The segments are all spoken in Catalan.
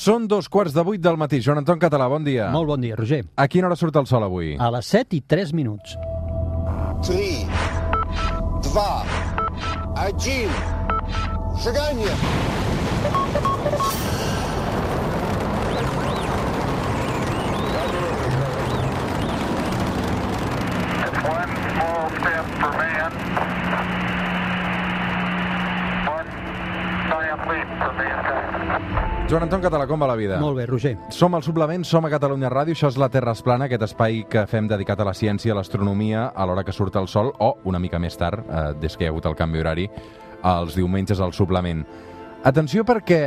Són dos quarts de vuit del matí. Joan Anton Català, bon dia. Molt bon dia, Roger. A quina hora surt el sol avui? A les 7 i 3 minuts. 3, 2, 1, seganya! One small step for man, one giant leap for mankind. Joan Anton Català, com va la vida? Molt bé, Roger. Som al suplement, som a Catalunya Ràdio, això és la Terra es plana, aquest espai que fem dedicat a la ciència, a l'astronomia, a l'hora que surt el sol, o una mica més tard, eh, des que hi ha hagut el canvi horari, els diumenges al suplement. Atenció perquè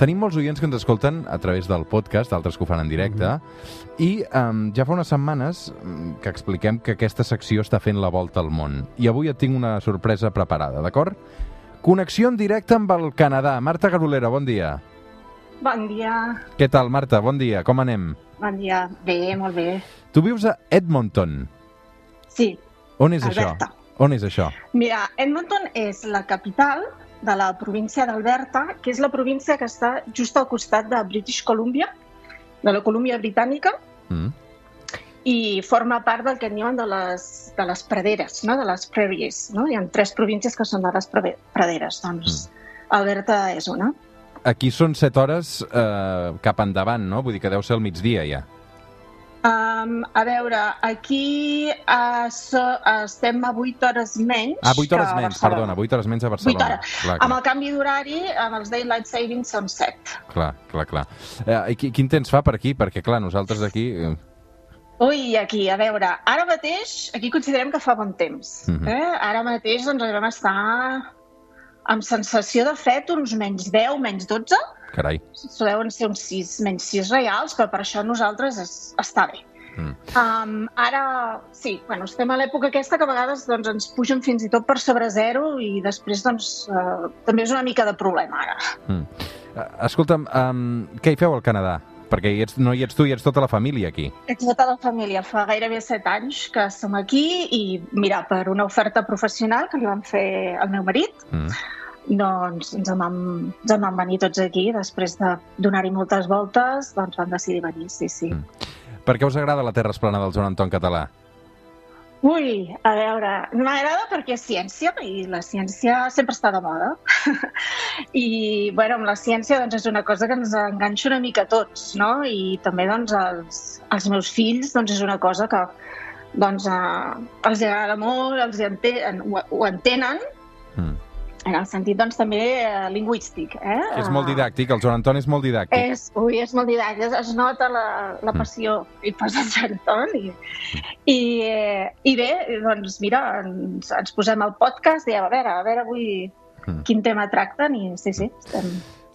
tenim molts oients que ens escolten a través del podcast, d'altres que ho fan en directe, i um, ja fa unes setmanes mm, que expliquem que aquesta secció està fent la volta al món. I avui et tinc una sorpresa preparada, d'acord? Connexió en directe amb el Canadà. Marta Garolera, bon dia. Bon dia. Què tal, Marta? Bon dia. Com anem? Bon dia. Bé, molt bé. Tu vius a Edmonton. Sí, On és Alberta. això? On és això? Mira, Edmonton és la capital de la província d'Alberta, que és la província que està just al costat de British Columbia, de la Colúmbia Britànica, Mm. i forma part del que en diuen de les, de les praderes, no? de les prairies. No? Hi ha tres províncies que són de les praderes, doncs Alberta és una. Aquí són 7 hores eh, cap endavant, no? Vull dir que deu ser el migdia ja. Um, a veure, aquí uh, so, estem a 8 hores menys Ah, 8 hores menys, perdona, 8 hores menys a Barcelona. hores. Clar, Amb clar, el canvi d'horari, amb els Daylight Savings són 7. clar, clar, clar. Eh, i qui- quin temps fa per aquí? Perquè, clar, nosaltres aquí... eh, Ui, aquí, a veure, ara mateix, aquí considerem que fa bon temps. Mhm. eh? Ara mateix doncs, vam estar amb sensació de fred uns menys 10, menys 12. Carai. Deuen ser uns 6, menys 6 reals, però per això nosaltres es, està bé. Mm. Um, ara, sí, bueno, estem a l'època aquesta que a vegades doncs, ens pugen fins i tot per sobre zero i després doncs, uh, també és una mica de problema ara. Mm. Eh, Escolta'm, um, què hi feu al Canadà? Perquè hi ets, no hi ets tu, hi ets tota la família aquí. Ets tota la família. Fa gairebé set anys que som aquí i, mira, per una oferta professional que li vam fer al meu marit, Mm. Doncs ens en vam, ens en vam venir tots aquí. Després de donar-hi moltes voltes, doncs vam decidir venir, sí, sí. Mm. Per què us agrada la Terra Esplana del Joan Anton Català? Ui, a veure, m'agrada perquè és ciència i la ciència sempre està de moda. I, bueno, amb la ciència doncs, és una cosa que ens enganxa una mica a tots, no? I també doncs, als, als meus fills doncs, és una cosa que doncs, eh, els agrada molt, els hi enten, ho, ho entenen, Mm. En el sentit doncs, també eh, lingüístic. Eh? És molt didàctic, el Joan Anton és molt didàctic. És, ui, és molt didàctic, es, es nota la, la Mm. passió que hi posa el Xanton i, i, eh, i bé, doncs mira, ens, ens posem al podcast i a veure, a veure avui Mm. quin tema tracten i sí, sí, estem...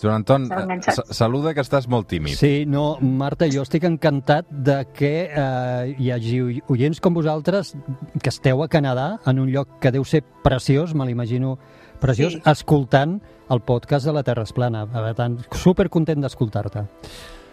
Joan Anton, eh, saluda que estàs molt tímid. Sí, no, Marta, jo estic encantat de que eh, hi hagi oients com vosaltres que esteu a Canadà, en un lloc que deu ser preciós, me l'imagino preciós, Sí. escoltant el podcast de la Terra es plana. Per tant, supercontent d'escoltar-te.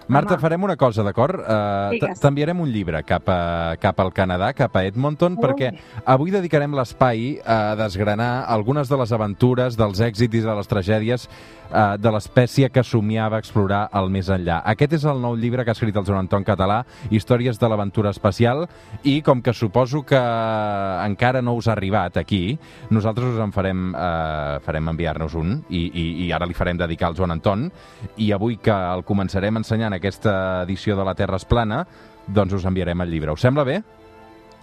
Marta, Home. farem una cosa, d'acord? Uh. T'enviarem un llibre cap, a, cap al Canadà, cap a Edmonton, Ui. perquè avui dedicarem l'espai a desgranar algunes de les aventures, dels èxits i de les tragèdies uh, de l'espècie que somiava explorar el més enllà. Aquest és el nou llibre que ha escrit el Joan Anton Català, Històries de l'aventura espacial, i com que suposo que encara no us ha arribat aquí, nosaltres us en farem, uh, farem enviar-nos un, i, i, i ara li farem dedicar al Joan Anton, i avui que el començarem ensenyant aquesta edició de la Terra es plana, doncs us enviarem el llibre. Us sembla bé?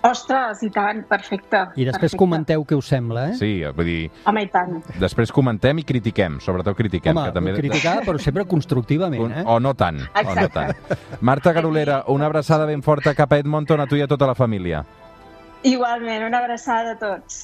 Ostres, i tant, perfecte. I després perfecte. comenteu què us sembla, eh? Sí, vull dir, Home, i tant. després comentem i critiquem, sobretot critiquem. Home, que també... criticar, però sempre constructivament, Un, eh? o no tant, o no Exacte. tant. Marta Garolera, una abraçada ben forta cap a Edmonton, a tu i a tota la família. Igualment, una abraçada a tots.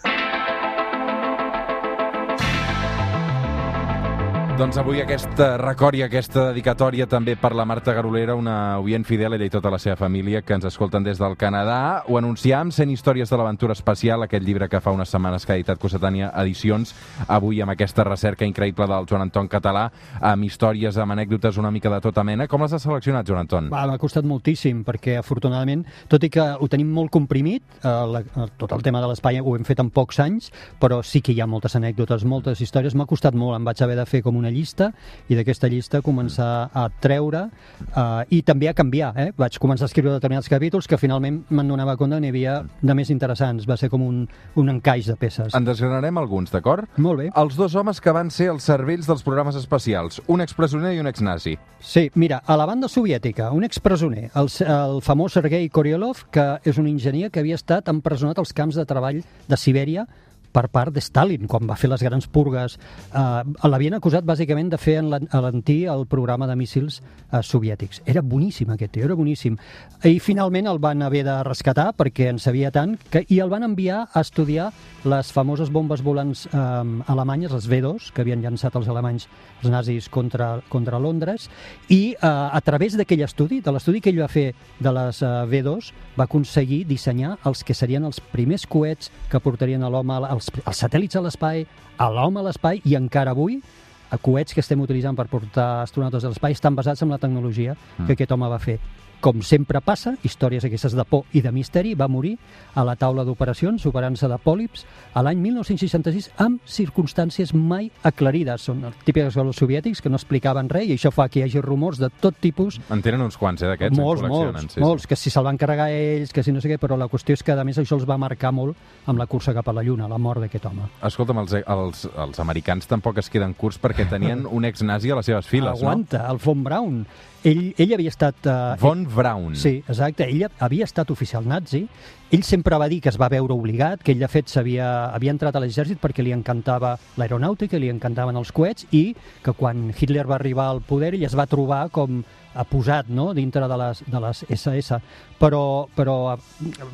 Doncs avui aquesta record i aquesta dedicatòria també per la Marta Garolera, una oient fidel, ella i tota la seva família, que ens escolten des del Canadà. Ho anunciam, 100 històries de l'aventura espacial, aquest llibre que fa unes setmanes que ha editat Cossetània Edicions, avui amb aquesta recerca increïble del Joan Anton Català, amb històries, amb anècdotes una mica de tota mena. Com les has seleccionat, Joan Anton? M'ha costat moltíssim, perquè afortunadament, tot i que ho tenim molt comprimit, eh, la, eh, tot el tema de l'espai ho hem fet en pocs anys, però sí que hi ha moltes anècdotes, moltes històries. M'ha costat molt, em vaig haver de fer com una una llista i d'aquesta llista començar a treure uh, i també a canviar. Eh? Vaig començar a escriure determinats capítols que finalment me'n donava compte que n'hi havia de més interessants. Va ser com un, un encaix de peces. En desgranarem alguns, d'acord? Molt bé. Els dos homes que van ser els cervells dels programes espacials, un expresoner i un exnazi. Sí, mira, a la banda soviètica, un expresoner, el, el famós Sergei Koriolov, que és un enginyer que havia estat empresonat als camps de treball de Sibèria per part de Stalin, quan va fer les grans purgues. Eh, L'havien acusat bàsicament de fer alentir el programa de míssils eh, soviètics. Era boníssim aquest tio, era boníssim. I finalment el van haver de rescatar perquè en sabia tant que, i el van enviar a estudiar les famoses bombes volants eh, alemanyes, les V2, que havien llançat els alemanys, els nazis, contra, contra Londres, i eh, a través d'aquell estudi, de l'estudi que ell va fer de les eh, V2, va aconseguir dissenyar els que serien els primers coets que portarien l'home als els, els satèl·lits a l'espai, a l'home a l'espai i encara avui a coets que estem utilitzant per portar astronautes a l'espai estan basats en la tecnologia mm. que aquest home va fer com sempre passa, històries aquestes de por i de misteri, va morir a la taula d'operacions, operant-se de pòlips, a l'any 1966, amb circumstàncies mai aclarides. Són típics dels soviètics que no explicaven res, i això fa que hi hagi rumors de tot tipus. En tenen uns quants, eh, d'aquests? Molts, molts, sí, molts, sí. que si se'l van carregar ells, que si no sé què, però la qüestió és que, a més, això els va marcar molt amb la cursa cap a la Lluna, la mort d'aquest home. Escolta'm, els, els, els americans tampoc es queden curts perquè tenien un ex-nazi a les seves files, Aguanta, el Von Braun. Ell, ell havia estat... Uh, Von Braun. Sí, exacte. Ell havia estat oficial nazi. Ell sempre va dir que es va veure obligat, que ell, de fet, havia, havia entrat a l'exèrcit perquè li encantava l'aeronàutica, li encantaven els coets, i que quan Hitler va arribar al poder ell es va trobar com posat no? dintre de les, de les SS, però, però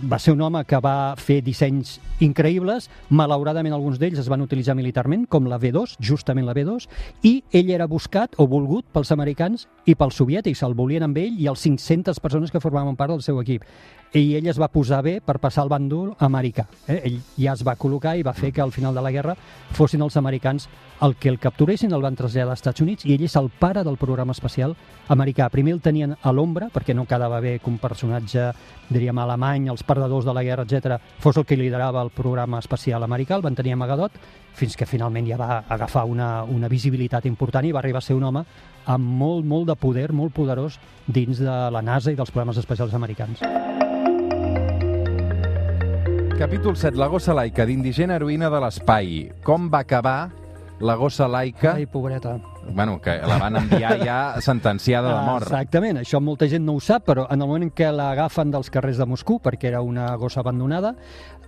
va ser un home que va fer dissenys increïbles, malauradament alguns d'ells es van utilitzar militarment, com la V2, justament la V2, i ell era buscat o volgut pels americans i pels soviètics, el volien amb ell i els 500 persones que formaven part del seu equip. I ell es va posar bé per passar el bàndol americà. Eh? Ell ja es va col·locar i va fer que al final de la guerra fossin els americans el que el capturessin, el van traslladar als Estats Units i ell és el pare del programa espacial americà. Primer el tenien a l'ombra, perquè no quedava bé que un personatge, diríem, alemany, els perdedors de la guerra, etc, fos el que liderava el programa espacial americà, el van tenir amagadot, fins que finalment ja va agafar una, una visibilitat important i va arribar a ser un home amb molt, molt de poder, molt poderós dins de la NASA i dels programes espacials americans. Capítol 7, la gossa laica d'indigent heroïna de l'espai. Com va acabar la gossa laica? Ai, pobreta. Bueno, que la van enviar ja sentenciada de mort. Exactament, això molta gent no ho sap, però en el moment en què l'agafen dels carrers de Moscou, perquè era una gossa abandonada,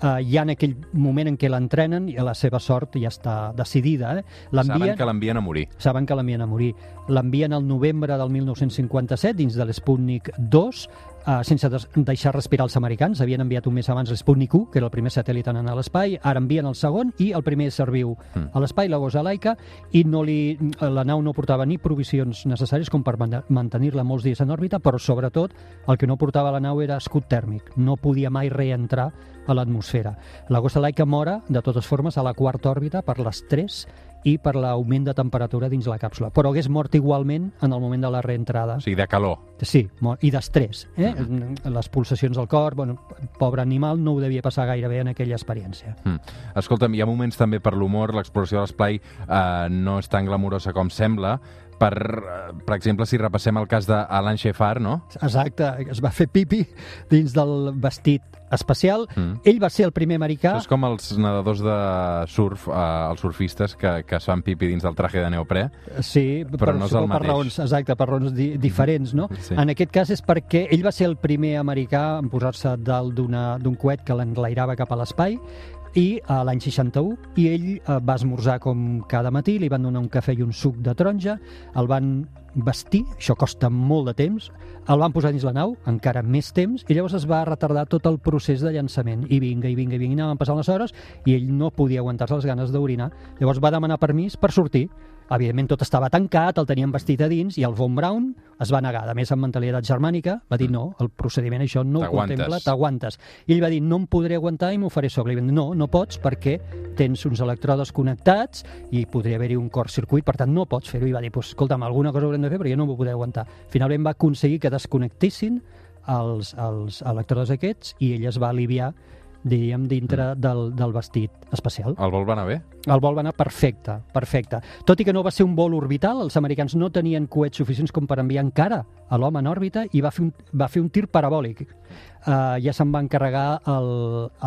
eh, ja en aquell moment en què l'entrenen i la seva sort ja està decidida. Eh? Saben que l'envien a morir. Saben que l'envien a morir. L'envien al novembre del 1957 dins de l'Sputnik 2, eh, sense deixar respirar els americans. Havien enviat un mes abans l'Sputnik 1, que era el primer satèl·lit en anar a l'espai, ara envien el segon i el primer ser viu Mm. a l'espai, la gosa laica, i no li, la nau no portava ni provisions necessàries com per man- mantenir-la molts dies en òrbita, però sobretot el que no portava la nau era escut tèrmic. No podia mai reentrar a l'atmosfera. La gosa laica mora, de totes formes, a la quarta òrbita per l'estrès i per l'augment de temperatura dins la càpsula. Però hagués mort igualment en el moment de la reentrada. O sigui, de calor. Sí, i d'estrès. Eh? Les pulsacions al cor, bueno, pobre animal, no ho devia passar gaire bé en aquella experiència. Mm. Escolta'm, hi ha moments també per l'humor, l'exploració de l'esplai eh, no és tan glamurosa com sembla. Per, eh, per exemple, si repassem el cas d'Alan Shepard, no? Exacte, es va fer pipi dins del vestit espacial. Mm. Ell va ser el primer americà... Això és com els nedadors de surf, eh, els surfistes que, que es fan pipi dins del traje de neoprè. Sí, Però no és el suposo per mateix. raons, exacte, per raons di diferents, no? Sí. En aquest cas és perquè ell va ser el primer americà en posar-se dalt d'un coet que l'enlairava cap a l'espai i a l'any 61 i ell eh, va esmorzar com cada matí, li van donar un cafè i un suc de taronja, el van vestir, això costa molt de temps, el van posar dins la nau, encara més temps, i llavors es va retardar tot el procés de llançament, i vinga, i vinga, i vinga, anaven passant les hores, i ell no podia aguantar-se les ganes d'orinar, llavors va demanar permís per sortir, evidentment tot estava tancat, el tenien vestit a dins, i el Von Braun es va negar, a més amb mentalitat germànica, va dir no, el procediment això no ho contempla, t'aguantes. I ell va dir no em podré aguantar i m'ho faré sol. I dir no, no pots perquè tens uns electrodes connectats i podria haver-hi un cortcircuit, per tant no pots fer-ho. I va dir, pues, escolta'm, alguna cosa haurem de fer perquè jo no m'ho podré aguantar. Finalment va aconseguir que desconnectessin els, els electrodes aquests i ell es va aliviar diríem, dintre del, del vestit espacial. El vol va anar bé? El vol va anar perfecte, perfecte. Tot i que no va ser un vol orbital, els americans no tenien coets suficients com per enviar encara a l'home en òrbita i va fer un, va fer un tir parabòlic. Uh, ja se'n va encarregar el,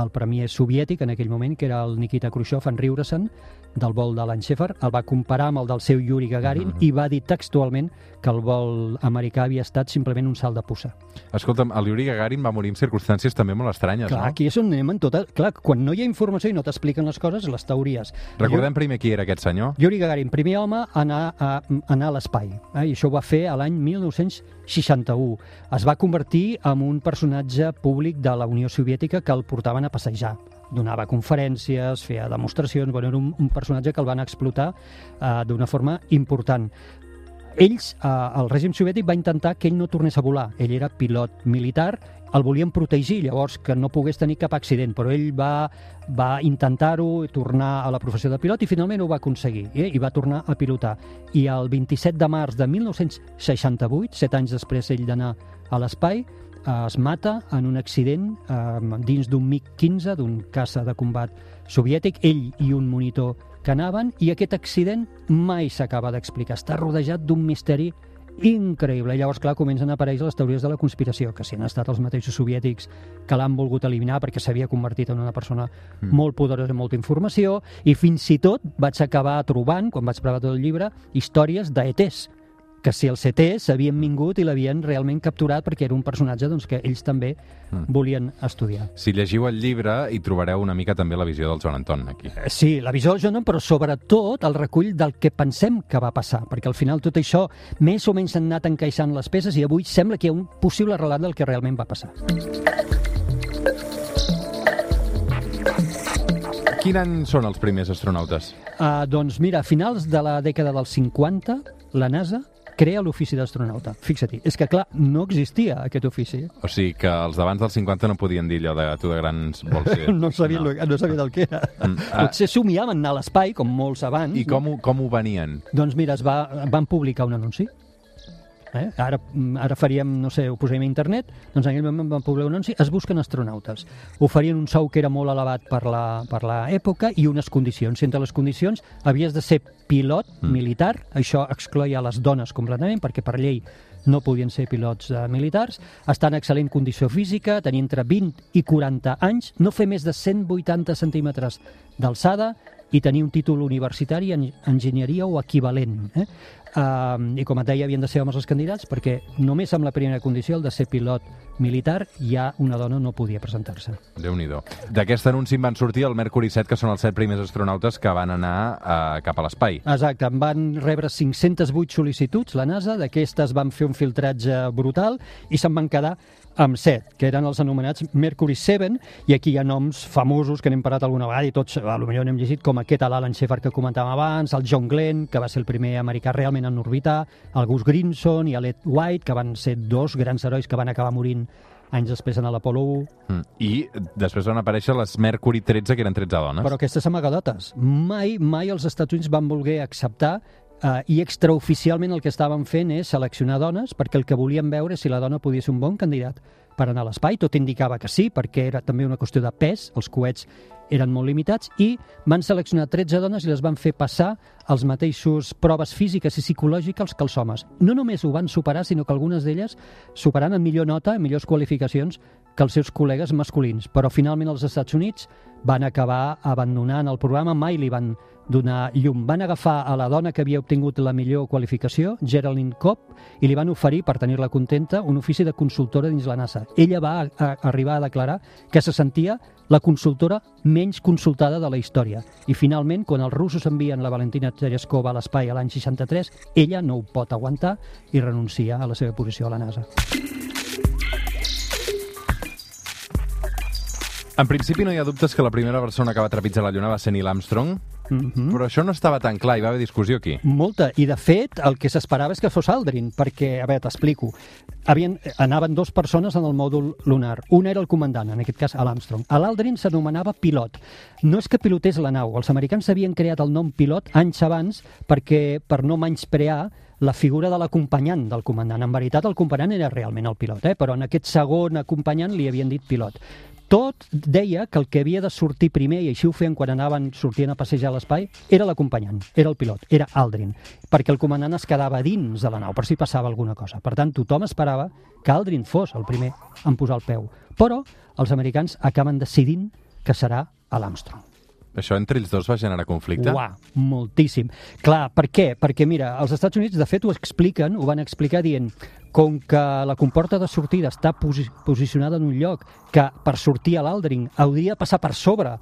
el premier soviètic en aquell moment, que era el Nikita Khrushchev, en riure-se'n del vol de l'any Shepard, el va comparar amb el del seu Yuri Gagarin Mhm. i va dir textualment que el vol americà havia estat simplement un salt de puça. Escolta'm, el Yuri Gagarin va morir en circumstàncies també molt estranyes, Clar, no? aquí és on anem en tota... Clar, quan no hi ha informació i no t'expliquen les coses, les teories. Recordem primer qui era aquest senyor? Yuri Gagarin, primer home a anar a, a anar a l'espai, eh? i això ho va fer a l'any 1961. Es va convertir en un personatge públic de la Unió Soviètica que el portaven a passejar. Donava conferències, feia demostracions, bueno, era un, un personatge que el van explotar eh, d'una forma important. Ells, eh, el règim soviètic va intentar que ell no tornés a volar. Ell era pilot militar, el volien protegir, llavors que no pogués tenir cap accident, però ell va, va intentar-ho, tornar a la professió de pilot i finalment ho va aconseguir eh? i va tornar a pilotar. I el 27 de març de 1968, set anys després ell d'anar a l'espai, es mata en un accident eh, dins d'un MiG-15, d'un caça de combat soviètic, ell i un monitor que anaven, i aquest accident mai s'acaba d'explicar. Està rodejat d'un misteri increïble. I llavors, clar, comencen a aparèixer les teories de la conspiració, que si han estat els mateixos soviètics que l'han volgut eliminar perquè s'havia convertit en una persona mm. molt poderosa i molta informació, i fins i tot vaig acabar trobant, quan vaig preparar tot el llibre, històries d'ETs, que si els ETs havien vingut i l'havien realment capturat perquè era un personatge doncs, que ells també Mm. volien estudiar. Si llegiu el llibre hi trobareu una mica també la visió del Joan Anton aquí. Eh, Sí, la visió del Jordan, però sobretot el recull del que pensem que va passar, perquè al final tot això més o menys s'han anat encaixant les peces i avui sembla que hi ha un possible relat del que realment va passar. Quin any són els primers astronautes? Uh, doncs mira, a finals de la dècada dels 50, la NASA crea l'ofici d'astronauta. Fixa't, és que clar, no existia aquest ofici. O sigui que els d'abans dels 50 no podien dir allò de tu de grans vols ser. No sabia, no. no sabia del que era. Mm, ah. Potser somiaven anar a l'espai, com molts abans. I com, com ho venien? Doncs mira, es va, van publicar un anunci. Eh? Ara, mm, ara faríem, no sé, ho posaríem a internet, doncs en aquell moment van publicar un anunci, es busquen astronautes. Oferien un sou que era molt elevat per l'època i unes condicions. Entre les condicions havies de ser pilot Mm. militar, això excloia les dones completament, perquè per llei no podien ser pilots eh, militars, estar en excel·lent condició física, tenir entre 20 i 40 anys, no fer més de 180 centímetres d'alçada i tenir un títol universitari en enginyeria o equivalent. Eh? Uh, I com et deia, havien de ser homes els candidats perquè només amb la primera condició, el de ser pilot militar, ja una dona no podia presentar-se. déu nhi D'aquest anunci van sortir el Mercury 7, que són els set primers astronautes que van anar eh, cap a l'espai. Exacte, en van rebre 508 sol·licituds, la NASA, d'aquestes van fer un filtratge brutal i se'n van quedar amb 7, que eren els anomenats Mercury 7, i aquí hi ha noms famosos que n'hem parlat alguna vegada i tots, a lo millor n'hem llegit, com aquest, l'Alan Shepard que comentàvem abans, el John Glenn, que va ser el primer americà realment en orbitar, el Gus Grimson i l'Ed White, que van ser dos grans herois que van acabar morint anys després en l'Apolo 1, Mm. I després van aparèixer les Mercury 13, que eren 13 dones. Però aquestes amagadotes, mai, mai els Estats Units van voler acceptar eh, i extraoficialment el que estaven fent és seleccionar dones perquè el que volien veure si la dona podia ser un bon candidat per anar a l'espai. Tot indicava que sí, perquè era també una qüestió de pes, els coets eren molt limitats, i van seleccionar 13 dones i les van fer passar els mateixos proves físiques i psicològiques que els homes. No només ho van superar, sinó que algunes d'elles superant en millor nota, en millors qualificacions que els seus col·legues masculins. Però finalment els Estats Units van acabar abandonant el programa, mai li van donar llum. Van agafar a la dona que havia obtingut la millor qualificació, Geraldine Cobb, i li van oferir, per tenir-la contenta, un ofici de consultora dins la NASA. Ella va a, a, arribar a declarar que se sentia la consultora menys consultada de la història. I finalment, quan els russos envien la Valentina Tereskova a l'espai a l'any 63, ella no ho pot aguantar i renuncia a la seva posició a la NASA. En principi no hi ha dubtes que la primera persona que va trepitjar la Lluna va ser Neil Armstrong, Mm -hmm. però això no estava tan clar, hi va haver discussió aquí. Molta, i de fet el que s'esperava és que fos Aldrin, perquè, a veure, t'explico, Havien, anaven dues persones en el mòdul lunar. Un era el comandant, en aquest cas l'Armstrong. L'Aldrin s'anomenava pilot. No és que pilotés la nau, els americans havien creat el nom pilot anys abans perquè per no menysprear la figura de l'acompanyant del comandant. En veritat, el acompanyant era realment el pilot, eh? però en aquest segon acompanyant li havien dit pilot. Tot deia que el que havia de sortir primer, i així ho feien quan anaven sortint a passejar l'espai, era l'acompanyant, era el pilot, era Aldrin, perquè el comandant es quedava dins de la nau, per si passava alguna cosa. Per tant, tothom esperava que Aldrin fos el primer en posar el peu. Però els americans acaben decidint que serà a l'Armstrong. Això entre ells dos va generar conflicte? Uà, moltíssim. Clar, per què? Perquè, mira, els Estats Units, de fet, ho expliquen, ho van explicar dient com que la comporta de sortida està posi posicionada en un lloc que per sortir a l'Aldrin hauria de passar per sobre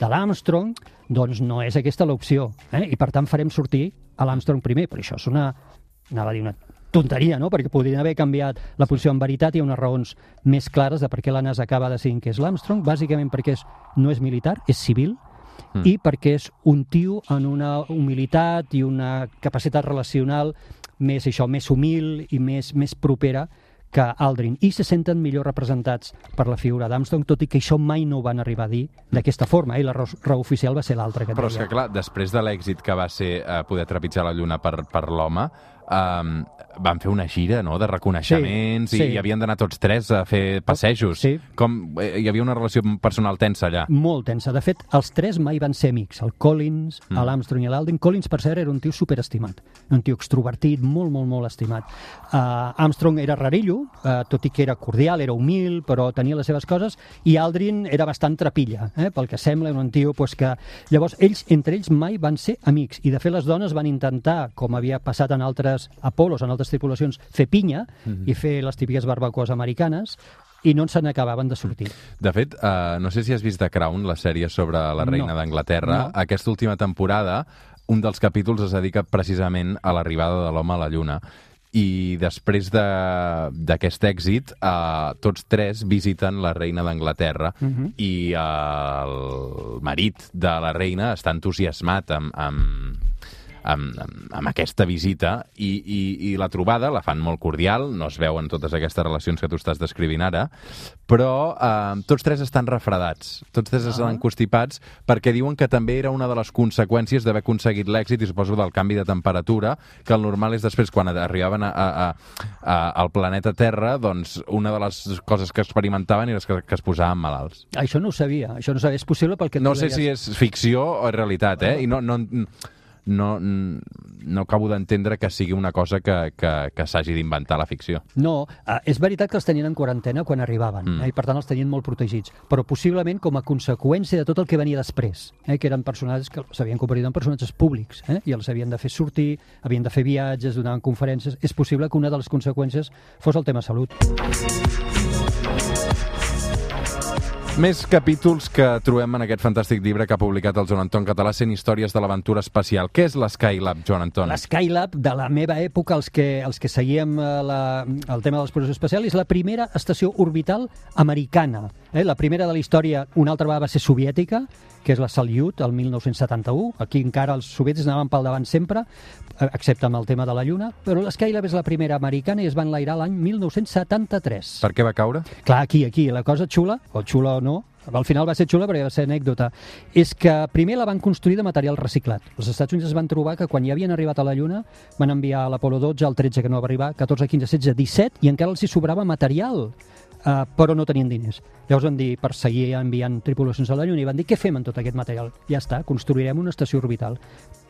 de l'Armstrong, doncs no és aquesta l'opció. Eh? I per tant farem sortir a l'Armstrong primer, però això és una, anava a dir una tonteria, no? perquè podrien haver canviat la posició. En veritat hi ha unes raons més clares de per què la NASA acaba decidint que és l'Armstrong, bàsicament perquè és, no és militar, és civil, mm. i perquè és un tio en una humilitat i una capacitat relacional més això, més humil i més, més propera que Aldrin, i se senten millor representats per la figura d'Armstrong, tot i que això mai no ho van arribar a dir d'aquesta forma, eh? i la raó, raó oficial va ser l'altra que Però és deia. que, clar, després de l'èxit que va ser eh, poder trepitjar la Lluna per, per l'home, um, van fer una gira no? de reconeixements Sí, i, sí. i havien d'anar tots tres a fer passejos. Sí. Com, eh, hi havia una relació personal tensa allà. Molt tensa. De fet, els tres mai van ser amics. El Collins, mm. l'Armstrong i l'Aldrin. Collins, per cert, era un tio superestimat. Un tio extrovertit, molt, molt, molt estimat. Uh, Armstrong era rarillo, uh, tot i que era cordial, era humil, però tenia les seves coses, i Aldrin era bastant trapilla, eh? pel que sembla, un tio pues, que... Llavors, ells, entre ells, mai van ser amics. I, de fet, les dones van intentar, com havia passat en altres Apolos, en altres tripulacions, fer pinya mm -hmm. i fer les típiques barbacoes americanes, i no se n'acabaven de sortir. De fet, uh, no sé si has vist The Crown, la sèrie sobre la reina No. d'Anglaterra. No. Aquesta última temporada, un dels capítols es dedica precisament a l'arribada de l'home a la Lluna. I després de- d'aquest èxit, uh, tots tres visiten la reina d'Anglaterra Uh -huh. i uh, el marit de la reina està entusiasmat amb, amb, amb, amb, amb aquesta visita i, i, i la trobada la fan molt cordial, no es veuen totes aquestes relacions que tu estàs descrivint ara, però eh, tots tres estan refredats, tots tres estan constipats perquè diuen que també era una de les conseqüències d'haver aconseguit l'èxit i suposo del canvi de temperatura, que el normal és després quan arribaven a, a, a, a, al planeta Terra, doncs una de les coses que experimentaven era que, que es posaven malalts. Això no ho sabia, això no ho sabia. És possible pel que No sé deies. si és ficció o és realitat, eh? I no, no, no, no acabo d'entendre que sigui una cosa que, que, que s'hagi d'inventar la ficció. No, eh, és veritat que els tenien en quarantena quan arribaven, Mm. eh, i per tant els tenien molt protegits, però possiblement com a conseqüència de tot el que venia després, eh, que eren personatges que s'havien convertit en personatges públics, eh, i els havien de fer sortir, havien de fer viatges, donaven conferències, és possible que una de les conseqüències fos el tema salut. Més capítols que trobem en aquest fantàstic llibre que ha publicat el Joan Anton Català, 100 històries de l'aventura espacial. Què és l'Skylab, Joan Anton? La Skylab, de la meva època, els que, els que seguíem eh, la, el tema de l'exploració espacial, és la primera estació orbital americana. Eh? La primera de la història, una altra vegada va ser soviètica, que és la Salyut, el 1971. Aquí encara els soviètics anaven pel davant sempre, eh, excepte amb el tema de la Lluna, però la Skylab és la primera americana i es va enlairar l'any 1973. Per què va caure? Clar, aquí, aquí, la cosa xula, o xula o no, al final va ser xula perquè va ser anècdota, és que primer la van construir de material reciclat. Els Estats Units es van trobar que quan ja havien arribat a la Lluna van enviar l'Apolo 12, el 13 que no va arribar, 14, 15, 16, 17 i encara els hi sobrava material uh, però no tenien diners. Llavors van dir, per seguir enviant tripulacions a la Lluna, i van dir, què fem amb tot aquest material? Ja està, construirem una estació orbital.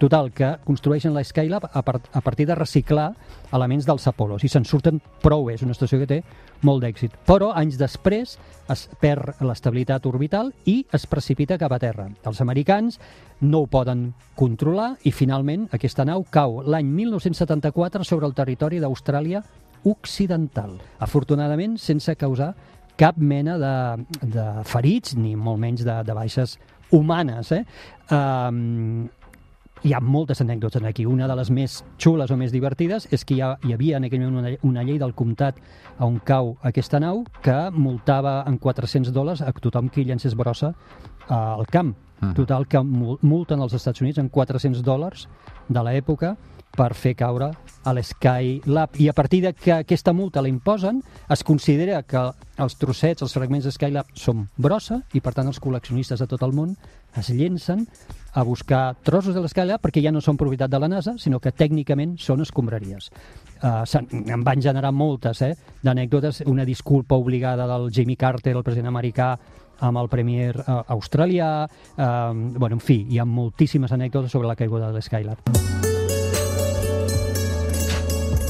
Total, que construeixen la Skylab a, part, a partir de reciclar elements dels Apolos, i se'n surten prou bé, és una estació que té molt d'èxit. Però anys després es perd l'estabilitat orbital i es precipita cap a terra. Els americans no ho poden controlar i finalment aquesta nau cau l'any 1974 sobre el territori d'Austràlia occidental, afortunadament sense causar cap mena de, de ferits ni molt menys de, de baixes humanes. Eh? Um, hi ha moltes anècdotes aquí. Una de les més xules o més divertides és que hi, ha, hi havia en aquell moment una, una llei del comtat a on cau aquesta nau que multava en 400 dòlars a tothom qui llancés brossa eh, al camp. Mm. Total, que mul- multen als Estats Units en 400 dòlars de l'època per fer caure a l'Skylab. I a partir de que aquesta multa la imposen, es considera que els trossets, els fragments de Skylab són brossa i, per tant, els col·leccionistes de tot el món es llencen a buscar trossos de l'Skylab perquè ja no són propietat de la NASA, sinó que tècnicament són escombraries. Uh, en van generar moltes eh, d'anècdotes, una disculpa obligada del Jimmy Carter, el president americà, amb el premier eh, australià, eh, bueno, en fi, hi ha moltíssimes anècdotes sobre la caiguda de l'Skylar.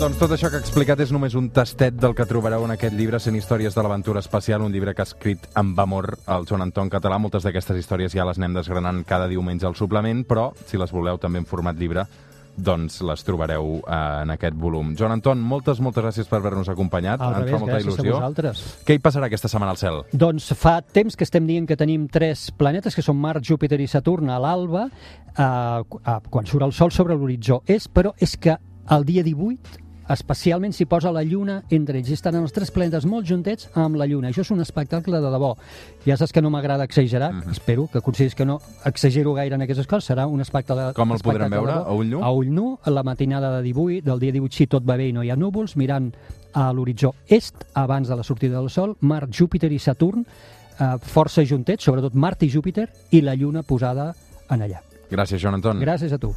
Doncs tot això que ha explicat és només un tastet del que trobareu en aquest llibre, 100 històries de l'aventura espacial, un llibre que ha escrit amb amor el Joan Anton Català. Moltes d'aquestes històries ja les anem desgranant cada diumenge al suplement, però si les voleu també en format llibre, doncs les trobareu eh, en aquest volum. Joan Anton, moltes, moltes gràcies per haver-nos acompanyat. Al Ens revés, fa molta gràcies il·lusió. a vosaltres. Què hi passarà aquesta setmana al cel? Doncs fa temps que estem dient que tenim tres planetes, que són Mart, Júpiter i Saturn, a l'alba, eh, eh, quan surt el Sol sobre l'horitzó. És, però, és que el dia 18 especialment s'hi posa la Lluna entre ells. Estan els tres planetes molt juntets amb la Lluna. Això és un espectacle de debò. Ja saps que no m'agrada exagerar, Mhm. uh -huh. espero que consideris que no exagero gaire en aquestes coses. Serà un espectacle Com el podrem veure? A ull nu? A ull nu, a la matinada de 18, del dia 18, si tot va bé i no hi ha núvols, mirant a l'horitzó est, abans de la sortida del Sol, Mart, Júpiter i Saturn, eh, força juntets, sobretot Mart i Júpiter, i la Lluna posada en allà. Gràcies, Joan Anton. Gràcies a tu.